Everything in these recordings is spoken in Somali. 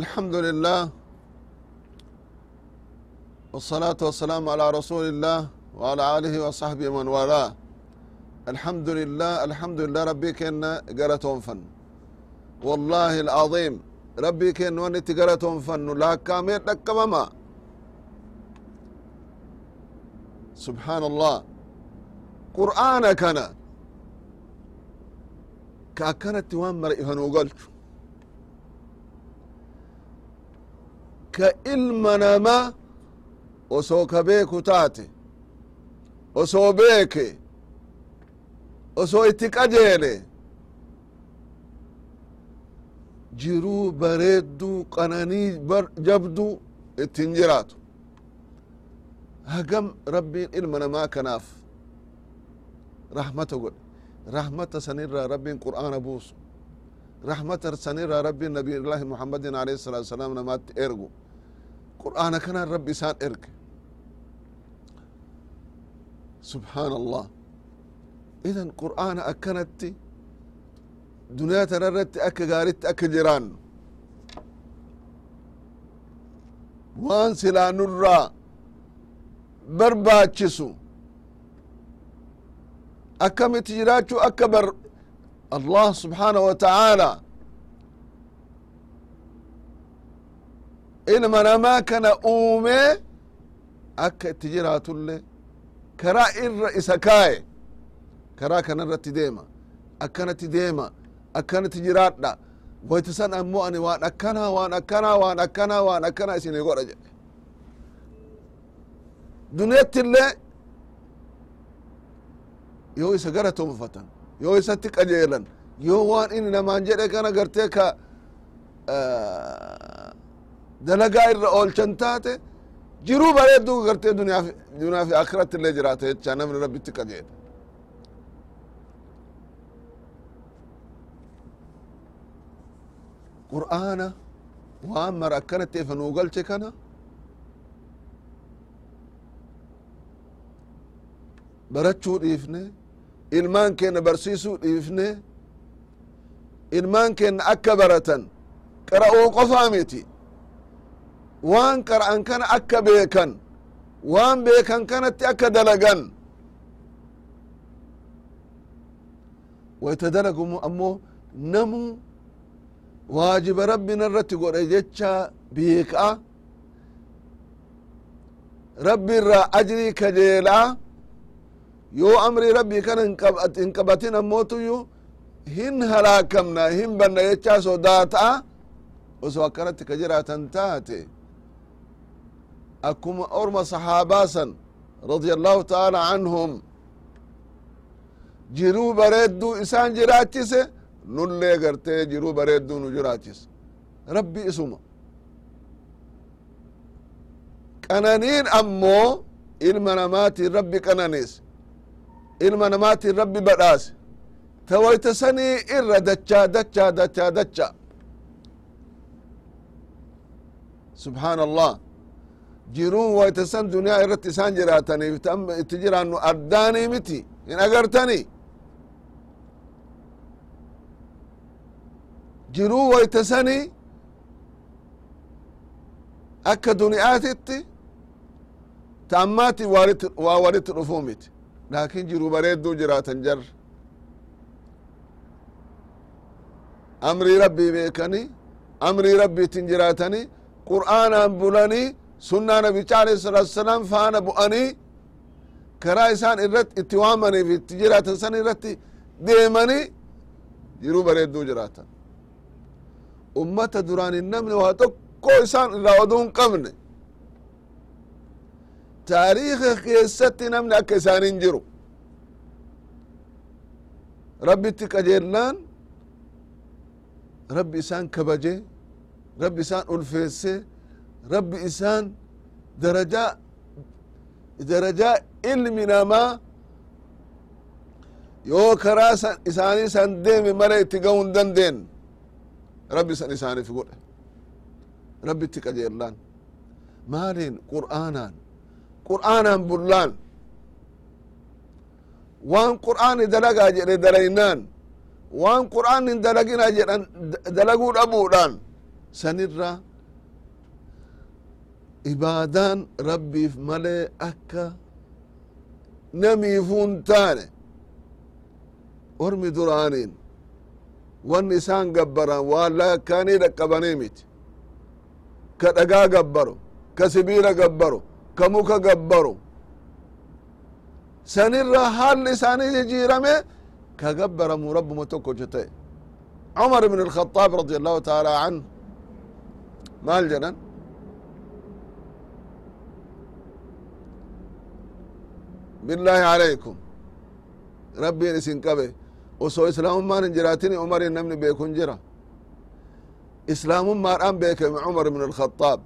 الحمد لله والصلاة والسلام على رسول الله وعلى آله وصحبه من والاه. الحمد لله الحمد لله. ربي كنا قرتهم فن والله العظيم. ربي كن ونت قرتهم فن لا كامير لكمما سبحان الله قرآن كان كأكنت وان مرئهن وقلت ka ilma nama osoo ka beeku taate osoo beeke osoo itti qajeele jiruu bareedduu qananii jabdu ittin jiraatu. Hagam rabbiin ilma namaa kanaaf rahmata godhe. Rahmata sanirraa rabbiin qur'aana buusu rahmata sanirraa rabbiin nabiyullaahi muhammadin alayhi salatu wasalaam namaatti ergu. Qur'aana kanaan rabbi isaan erge subحaan allah idan qur'aana akkanatti duniyaa tana irratti akka gaaritti akka jiraannu waan silaa nurraa barbaachisu. Akkamitti jiraachuu akka bar allah subحaanaه wa taعaalى ilma namaa kana uume akka itti jiraatulle karaa irra isa kaaye karaa kana irratti deema akkanatti deema akkanatti jiraadha wayti san ammoo ani waan akkana waan akkana waan akkana waan akkana isini godha jedhe duniyatti illee yoo isa gara tonfatan yoo isatti qajeelan yoo waan inni namaan jedhe kana gartee ka dalagaa irra oolchan taate jiruu bareedduu gartee duniyaa fi akiratti illee jiraata jecha namni rabbitti qajeela qur'aana waan mara akkanatti efa nuu galche kana barachuu dhiifne ilmaan keenya barsiisuu dhiifne ilmaan keenya akka baratan qara'uu qofaa miti waan qara'an kana akka beekan waan beekan kanatti akka dalagan. Wayta dalagumu ammoo namu waajiba rabbina irratti godhe jecha beeka rabbi irraa ajrii kajeelaa يو أمر ربي كان انقبت انقبتنا موت يو هن هلاكمنا هن بنا يتشاسو داتا وسو أكرت كجرة تنتاتي أكم أرم صحابا سن رضي الله تعالى عنهم. جرو بردو إسان جراتيس نولي غرتي جرو بردو نجراتيس. ربي اسمه كنانين أمو إلمنا ماتي ربي كنانيسي ilma namaatiin rabbi badhaase ta wayta sanii irra dachaa dachaa dachaa dachaa. Subحaan allah jiruun wayta san duniyaa irratti isaan jiraataniif itti jiraannu ardaanii miti. Hin agartani jiruu wayta sani akka duniyaatitti ta ammaati waa walitti dhufuu miti laakin jiruu bareedduu jiraatan jar amrii rabbii beekani amrii rabbiitin jiraatani qur'aanaan bulanii sunnaa nabicha alayhi salatu wasalaam faana bu'anii karaa isaan irratti itti waamaniif itti jiraatan san irratti deemanii jiruu bareedduu jiraatan ummata duraan hin namne waa tokko isaan irraa oduu hin qabne taariika keessatti namni akka isaanin jiru rabbitti qajeellaan rabbi isaan kabaje rabbi isaan ulfeesse rabbi isaan darajaa darajaa ilmi namaa yoo karaa isaanii san deeme male itti ga'uu hin dandeen rabbi san isaaniif godhe rabbi itti qajeellaan maaliin qur'aanaan qur'aanaan bullaan waan qur'aani dalagaa jedhe dalaynaan waan qur'aan hin dalagina jedhan dalaguu dhabuudhaan. Sanirra ibaadaan rabbiif malee akka namiifun taane ormi duraaniin wanni isaan gabbaran waan lakkaanii dhaqqabanii miti. Ka dhagaa gabbaro ka sibiila gabbaro ka muka gabbaro sanirra haalli isaanii jijjiirame ka gabbaramu rabbuma tokkocho ta'e cumar ibn الخطاب رضي الله تعالى عنه maal jedhan بالله عليكم rabbiin isin qabe osoo islaamummaan hin jiraatini umarin namni beekun jira islaamummaadhaan beekame cumar ibn الخطاب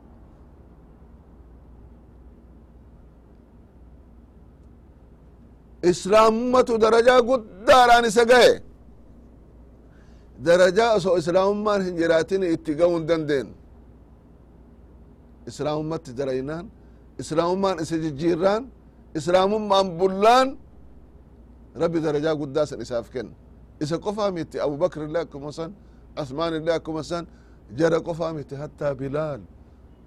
islaamummatu darajaa guddaadhaan isa gahe darajaa osoo islaamummaan hin jiraatin itti ga'uu hin dandeen islaamummatti daraynaan islaamummaan isa jijjiirraan islaamummaan bullaan. Rabbi darajaa guddaa san isaaf kenna isa qofaa miti abubakr illee akkuma san asmaan illee akkuma san jara qofaa miti hattaa bilaal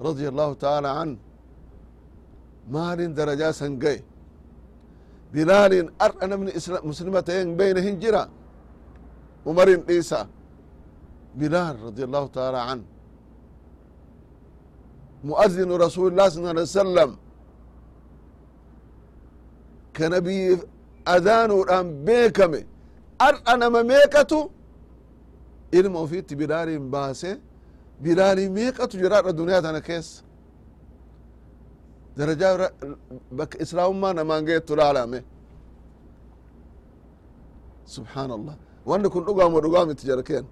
radia allahu taala an. Maalin darajaa bilaalin ar'a namni muslima ta'een beyne hin jira umarin dhiisa bilaal radi allahu taala an. Muadinu rasulillah sa alai wasalam ka nabii adaanuudhaan beekame. Ar'a nama meeqatu ilma ofiitti bilaalin baase. Bilaalii meeqatu jiraadha darajaa bakka islaamummaa namaan geettu laalame subxaan allah wanni kun dhugaamo dhugaa miti jarkeen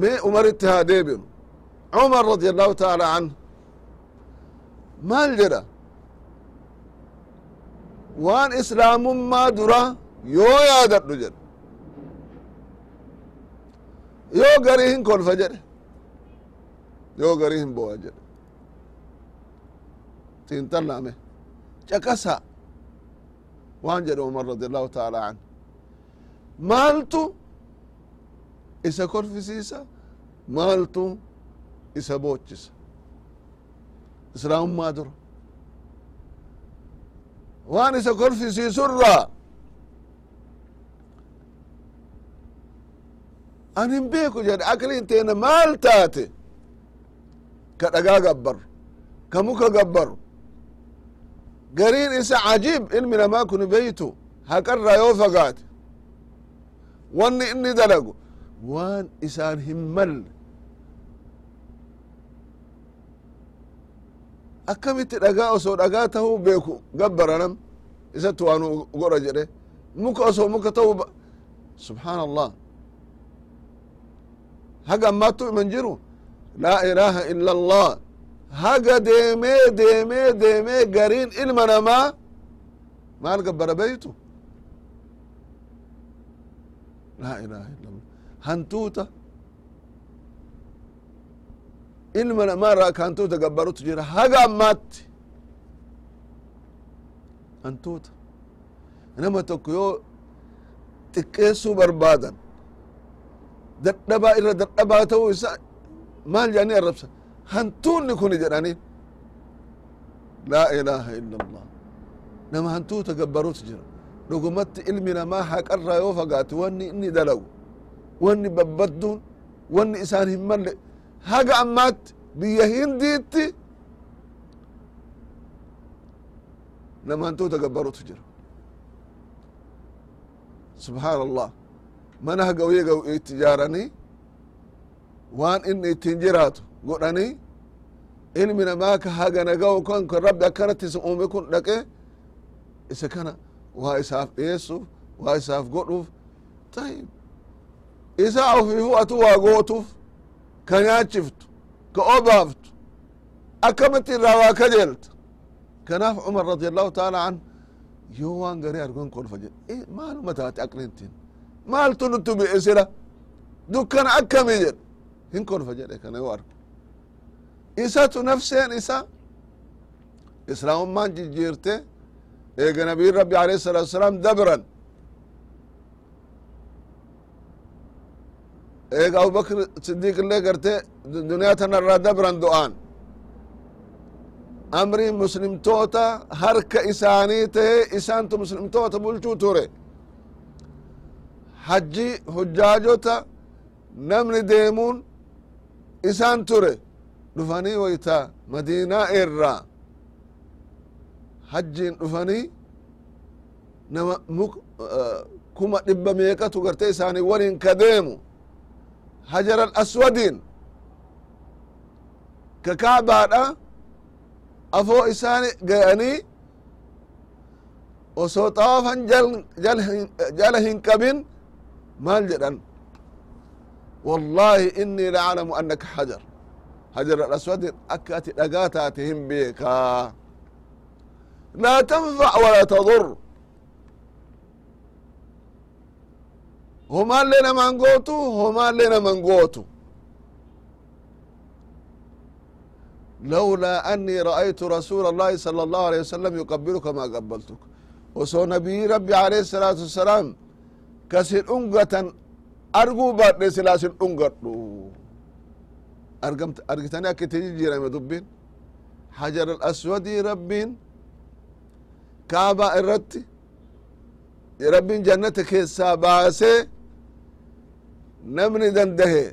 mee umaritti haa deebinu cumar radi allahu taala anhu maal jedha waan islaamummaa dura yoo yaadadhu jedhe. Yoo garii hin kolfa jedhe. Yoo garii hin bo'a jedhe xiinxallame caqasa waan jedhe umar radi allahu taala an maaltu isa kolfisiisa maaltu isa boochisa islaamummaa dura. Waan isa kolfisiisurraa an hin beeku jedhe akliin teena maal taate? Ka dhagaa gabbaru ka muka gariin isa cajiib ilmi namaa kun beytu haqarraa fagaate wanni inni dalagu waan isaan hin malle akkamitti dhagaa osoo dhagaa tahuu beeku gabbara nam isatti waanu godha jedhe muka osoo muka tahuu subxaan allah haga ammaattu iman jiru laa ilaaha illa allah haga deemee deemee deemee gariin ilma namaa maal gabbara beytu laa ilaha illa allah hantuuta. Ilma namaa irraa ka hantuuta gabbarutu jira. Haga ammaatti hantuuta. Nama tokko yoo xiqqeessuu barbaadan dadhabaa irra dadhabaa ta'uu isa maal jedhanii arrabsa hantuunni kun jedhanii laa ilaaha illa allah nama hantuuta gabbarutu jira dhugumatti ilmi namaa haqarraa yoo fagaate wanni inni dalagu wanni babbadduun wanni isaan hin malle. Haga ammaatti biyya hindiitti nama hantuuta gabbarutu jira subxaan allah mana hagawye gaw itti ijaaranii waan inni ittiin jiraatu godhanii ilmi namaa ka hagana gaw kan kan rabbi akkanatti isa uume kun dhaqe isa kana waa isaaf dhiyeessuuf waa isaaf godhuuf tayib isaa ofiifu atu waa gootuuf ka nyaachiftu ka obaaftu akkamitti irraa waa kajeelta kanaaf cumar radi allahu taala an yoo waan garii argon kolfa jedhe maaluma taate aqlintiin maaltu nutti bi'e sila dukkana akkami jedhe hin kolfa jedhe kana yoo argu isatu nafseen isa islaamummaan jijjiirte eega nabiyin rabbi alayhi salatu wasalaam dabran eega abubakr sidiq illee garte duniyaa tanarraa dabran du'aan amriin muslimtoota harka isaanii tahe isaantu muslimtoota bulchuu ture hajji hujjaajota namni deemuun isaan ture dhufanii wayta madiinaa irraa hajjiin dhufanii nama muk kuma dhibba meeqatu garte isaanii waliin ka deemu? Hajar al aswadiin ka kaabaadha afoo isaan ga'anii osoo xawaafan jala hin qabin maal jedhan? Wallahi innii laclamu annaka hajar hajar al aswadin akka ati dhagaa taate hin beekaa laa tanfac walaa tadur homaallee naman gootu homaallee naman gootu لولا أني رأيت رسول الله صلى الله عليه وسلم يقبلك ما قبلتك وسو نبي ربي عليه الصلاة والسلام كسر أنقة أرجو بعد سلاس أنقة argitani akkittii jijjiirame dubbiin hajar hajaraaswadi rabbin kaaba irratti rabbin jannata keessa baase namni dandahe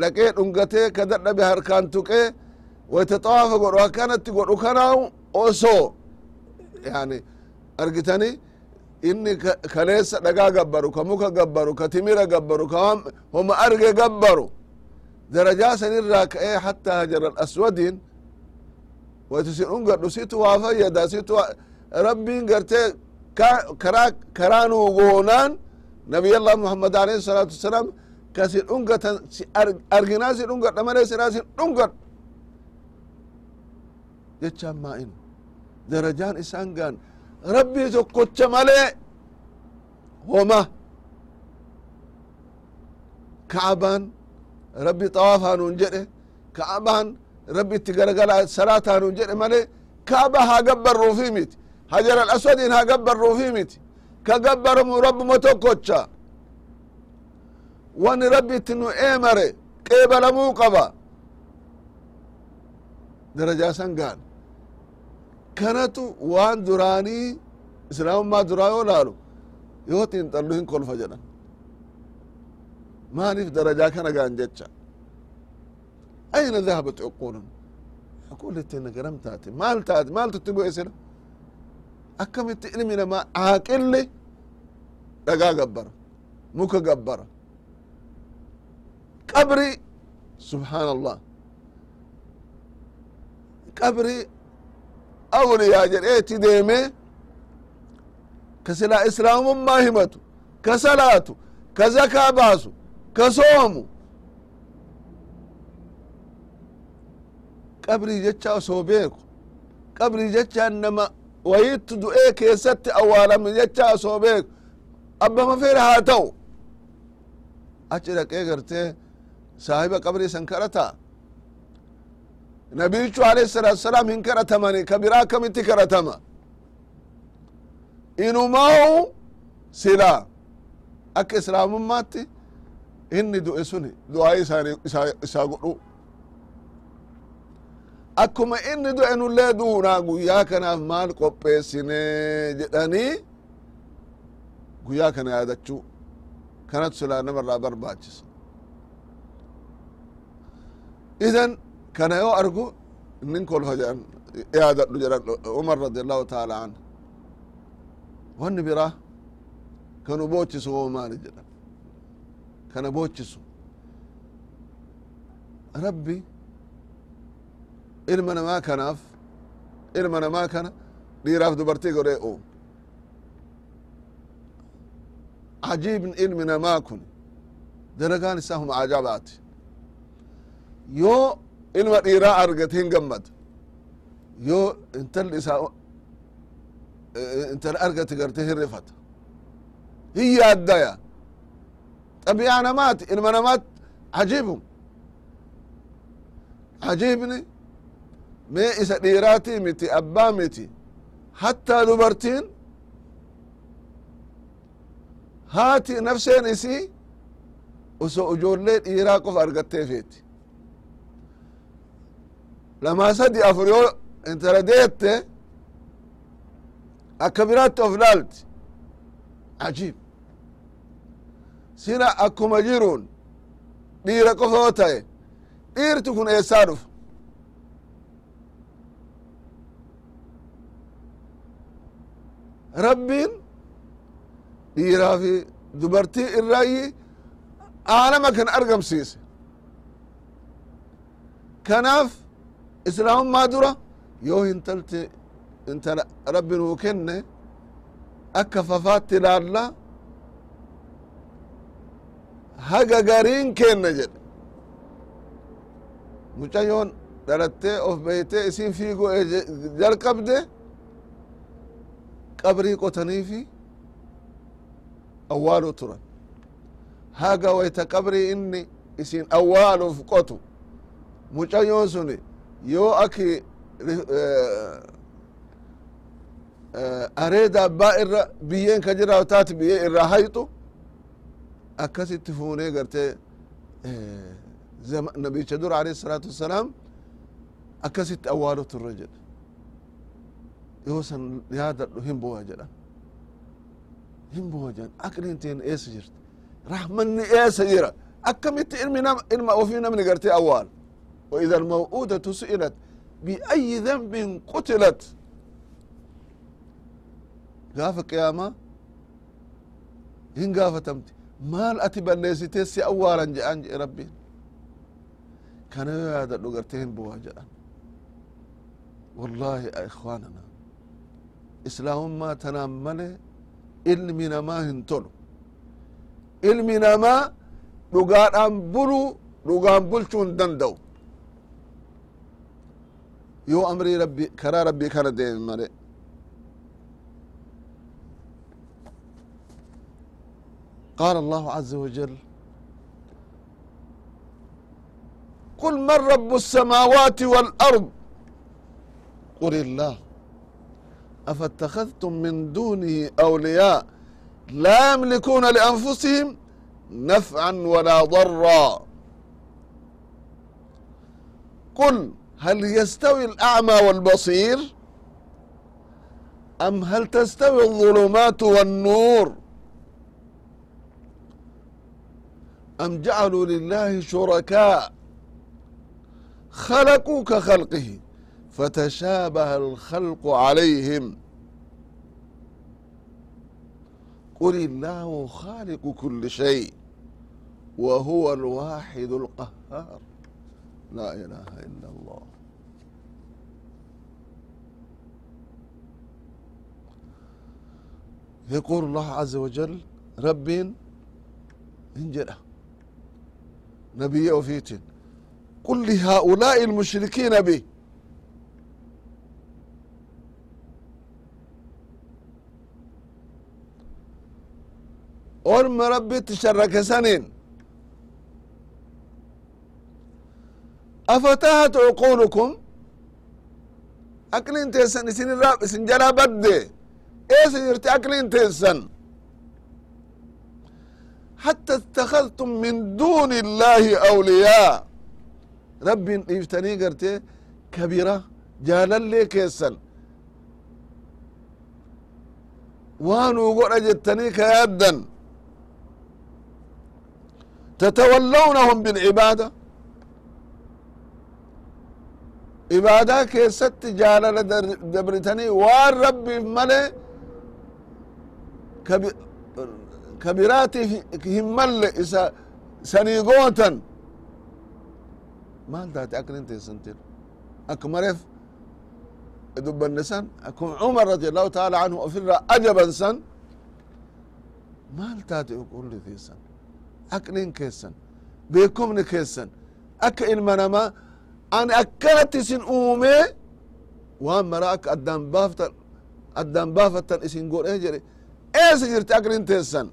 dhaqee dhungate ka dadhabe harkaan tuqee waytaxawaafa godhu akkanatti godhu kanaawu oso yani argitani inni kaleessa dhagaa gabbaru ka muka gabbaru ka timira gabbaru ka homa arge gabbaru darajaa sanirraa ka'ee hatta hajar alaswadin waytu sin ungadhu situ waa fayyada situ rabbiin gartee karaa karaa nuu goonaan nabiyallah muhammad alayhi salatu wasalaam ka sin dhungatan arginaa si dhungadha malee sinaa sin dhungadhu jechaan maa in darajaan isaan gaan. Rabbii tokkocha malee homa ka'abaan rabbi xawaafaa nuun jedhe ka'abaan rabbi itti garagala salaataa nuun jedhe malee ka'aba haa gabbarruufi miti hajar al aswadiin haa gabbarruufi miti ka gabbaramu rabbuma tokkocha. Wani rabbi itti nu eemare qeebalamuu qaba. Darajaa san gaan kanatu waan duraanii islaamummaa duraa yoo laalu yoo xiinxallu hin kolfa jedhan maaliif darajaa kana gaan jecha ayna dhahabat cuqulun aqulittina garam taate maal taate maaltu itti bu'e sila akkamitti ilmi namaa aaqilli dhagaa gabbara muka gabbara qabri subhaan allah qabri awliyaa jedheeti deeme ka silaa islaamummaa himatu ka salaatu ka zakaa baasu ka soomu qabrii jecha osoo beeku qabrii jecha nama wayittu du'ee keessatti awwaalame jecha osoo beeku abbama fedhe haa ta'u achi dhaqee gartee saahiba qabrii san kadhataa nabiyichu alayhi salatu wasalaam hin kadhatamani ka biraa akkamitti kadhatama inumaa'u silaa akka islaamummaatti inni du'e suni du'aa isaani isaa godhu. Akkuma inni du'e nullee duunaa guyyaa kanaaf maal qopheessine jedhanii guyyaa kana yaadachuu. Kanatu silaa namarraa barbaachisa. Idan kana yoo argu inin kolfa jedhan yaadadhu jedhan umar radi allahu taala an wanni biraa kanu boochisu woo maali jedhan kana boochisu rabbi ilma namaa kanaaf ilma namaa kana dhiiraaf dubartii godhee uum ajiibni ilmi namaa kun dalagaan isaa huma ajabaati yoo ilma dhiiraa argate hin gammada yoo intalli isaa intala argate garte hin rifata hin yaaddaya xabiyaa namaati ilma namaat ajiibum ajiibni mee isa dhiiraatii miti abbaa miti hattaa dubartiin haati nafseen isii osoo ijoollee dhiiraa qofa argatteefeeti lamaa sadi afur yoo intala deette akka biraatti of sila akkuma jiruun dhiira qofoo ta'e. Dhiirti kun eessaa dhufa rabbiin dhiiraa fi dubartii irraayi aalama kan argamsiise. Kanaaf islaamummaa dura? Yoo hintalti intala rabbi nuu kenne akka fafaatti ilaalla haga gariin kenna jedhe mucayyoon dhalattee of beeytee isin fiigoo jalqabde qabrii qotanii fi awwaaluu turan. Haga wayta qabrii inni isin awwaaluuf qotu mucayyoon suni yoo aki areeda abbaa irra biyyeen ka jira taati biyyee irraa hayxu akkasitti fuunee gartee nabicha dura alayhi الsalaatu wassalaam akkasitti awwaalu turre jedhe yoo san yaadadhu hin bu'a jedhan hin bu'a jedhan aqliin teen eessa jirti rahmanni eessa jira akkamitti ilmi nama ilma ofii namni gartee awwaal وإذا الموءودة سئلت بأي ذنب قتلت gaafa qiyaamaa hin gaafatamti maal ati balleessitee si awwaalan jedhan jedhe rabbiin kana yoo yaadadhu gartee hin bu'aa jedhan wallaahi ikhwaanana islaamummaa tanaan male ilmi namaa hin tolu. Ilmi namaa dhugaadhaan buluu dhugaan bulchuu hin danda'u. Yoo amrii rabbi karaa rabbii kana deeme male قال الله عز وجل قل من رب السماوات والأرض قل الله أفاتخذتم من دونه أولياء لا يملكون لأنفسهم نفعا ولا ضرا قل هل يستوي الأعمى والبصير أم هل تستوي الظلمات والنور أم جعلوا لله شركاء؟ خلقوا كخلقه فتشابه الخلق عليهم. قل الله خالق كل شيء وهو الواحد القهار. لا إله إلا الله. يقول الله عز وجل رب انجله نبي وفيت قل لهؤلاء المشركين به orma rabbitti sharrakesaniin afatahat cuqulukum aqliin teessan isin irraa isin jalaa badde eesa jirti aqliin teessan حتى اتخذتم من دون الله أولياء رب إفتني قرتي كبيرة جالا لي كيسا وانو قول جتني كيادا تتولونهم بالعبادة عبادة كيست جالا دبرتني وان ربي ملي كبي kabiraatiif hin malle isa sanii gootan maal taate aklin teessantin akka mareef dubbanne san akkuma cumar radi allahu taala anhu ofirraa ajaban san maal taate uqulli teessan aqlin keessan beekomni keessan akka ilma namaa ani akkanatti isin uumee waan mara akka addaan baaftan isin godhe jedhe eessa jirti aqlin teessan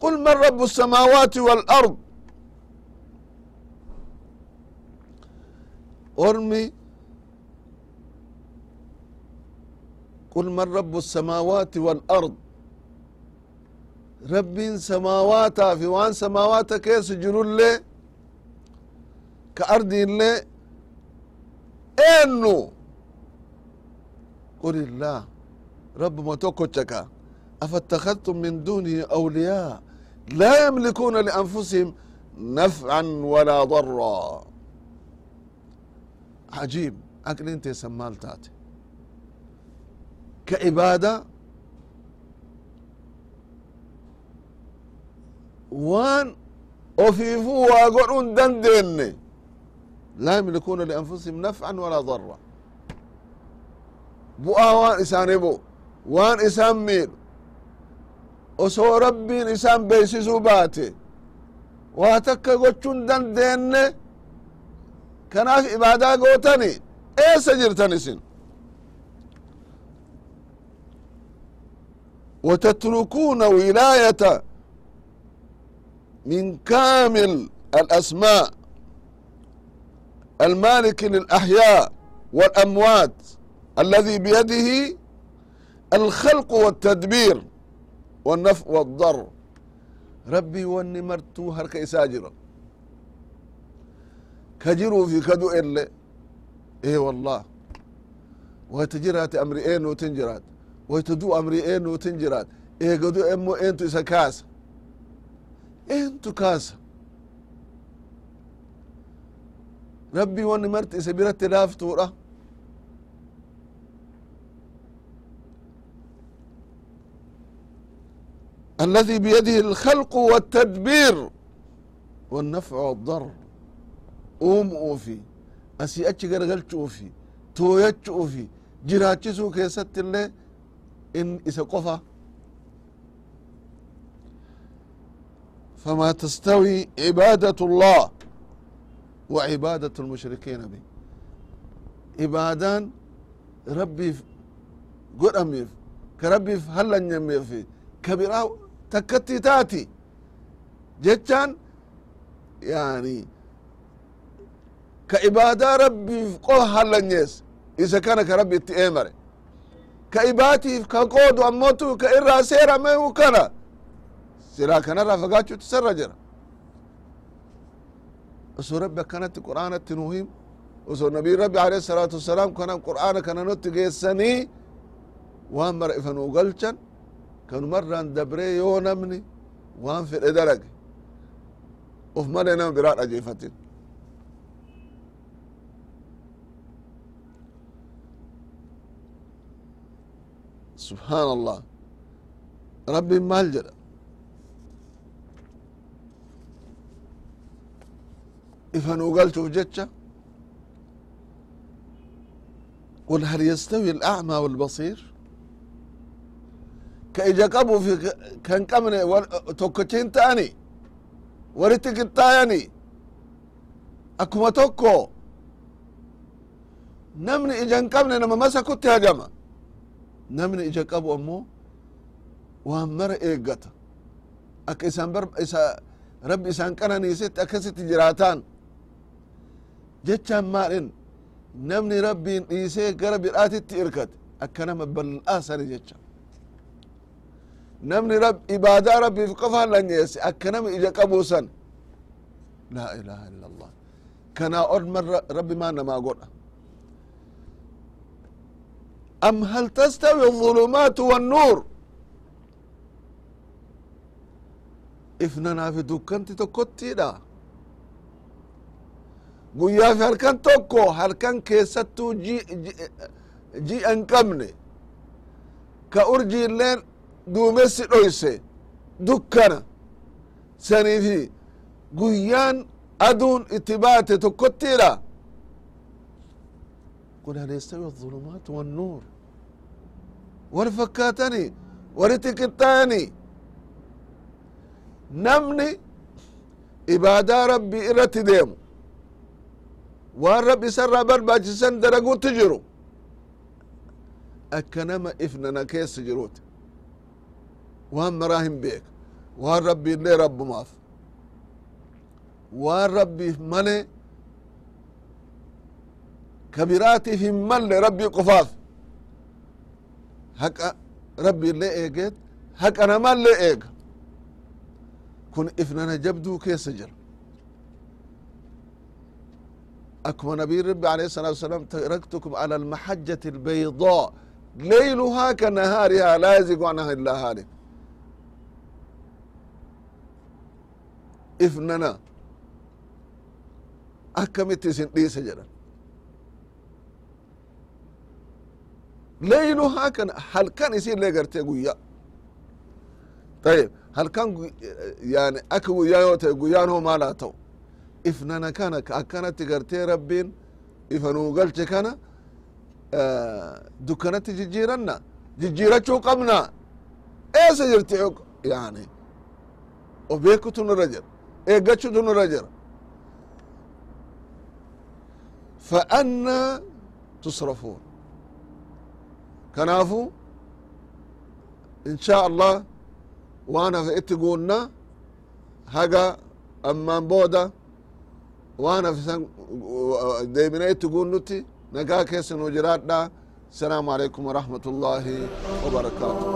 قل من رب السماوات والأرض أرمي قل من رب السماوات والأرض rabbiin samaawaataa fi waan samaawaata keessa jirullee ka ardiillee eennu qul illaah rabbuma tokkochaka afattakhadtum min dunihi awliyaa laa yamlikuuna lianfusihim nafcan walaa aqliin teessan maal taate ka ibaada waan ofiifuu waa godhun dandeenne laa yamlikuuna lianfusihim nafcan walaa darra bu'aa waan isaanii bu'u waan isaan miidhu osoo rabbiin isaan beeysisuu baate waa takka gochun dandeenne kanaaf ibaadaa gootani eessa jirtan isin وتتركون ولاية من كامل الأسماء المالك للأحياء والأموات الذي بيده الخلق والتدبير والنفع والضر ربي واني مرتو هرك إساجرا كجروا في كدو إلا إيه والله وتجرات أمري إيه وتنجرات ويتدو أمري إيه وتنجرات إيه قدو إمو إنتو إسا كاسا إنتو كاسا ربي واني مرت إسا برت لافتورة الذي بيده الخلق والتدبير والنفع والضر أوم أوفي أسي أتش غرغلت أوفي تويتش أوفي جراتشسو كيست اللي إن إسا قفا فما تستوي عبادة الله وعبادة المشركين به عبادان ربي قد أميف كربي هلا يميف كبيرا تكتي تاتي جتان يعني كعبادة ربي قو هلا نيس إذا كان كربي تأمر كعباتي كقود أموتو كإرا سيرا ما هو كان سيرا كان رافقاتشو تسرى جرا وسو ربي كانت قرآن التنوهيم وسو نبي ربي عليه الصلاة والسلام كان قرآن كان نوت جيسني وامر إفنو قلشن كانوا مرة دبري يو نمني وان في الإدرق وف مرة نم برات أجيفتين سبحان الله ربي مال جرى ifanuu galchuuf jecha qul hal yastawi alacmaa waalbasiir ka ija qabuu fi kan qabne tokkochin ta'ani walitti qixxaayani akkuma tokko. Namni ijan qabne nama masa kutti hajama namni ija qabu ammoo waan mara eeggata akka isan rabbi isaan qananiisetti akkasitti jiraataan أكست جراتان جتشان مالين نمني ربي إيسي قرب الآتي إركت أكنما بالآسر جتشان namni rab ibaadaa rabbiif qofaan lanyeesse akka nama ija qabuusan laa ilaha illa allah kanaa od marra rabbi maa namaa godha am hal tastawi الظulumaatu والnuur ifnanaa fi dukkanti tokkottiidha guyyaa fi halkan tokko halkan keessattuu ji'a hin qabne ka urjiilleen duumessi dhoyse dukkana saniifi guyyaan aduun itti baate tokkottiidha قل هل يستوي الظلمات والنور والفكاتني ورتكتاني نمني إبادة ربي إرتي ديمو waan rab isarraa barbaachisan daragutti jiru akkanama ifnana keessa jiruuti waan maraa hin beek waan rabbiillee rabbumaaf waan rabbiif male kabiraatiif hin malle rabbii qofaaf haqa rabbiillee eegeet haqa namallee eega kun ifnana jabduu keessa jira akkuma nabiin rabbi alayhi الsalatu wasalam taraktukum ala almaxajati albaydaa leyluhaa ka nahaarihaa laa yazigu anha illaa haalik ifnana akkamitti isin dhiisa jedhan leyluhaa kan halkan isinlee gartee guyya طيب halkan yani akka guyyaa yoo ta'e guyyaan hoo maal haa ta'u ifnana kana akkanatti gartee rabbiin ifa nuu galche kana dukkanatti jijjiiranna jijjiirachuu qabna. Eessa jirti? Yani of beekutu nurra jira eeggachutu nurra jira. Tusrafuun. Kanaafu in shaa allah waan hafe itti guunna haga ammaan booda waan hafisan deemine itti guunnutti nagaa keessa nuu jiraadha السلام عليكم ورحمة الله وبركاته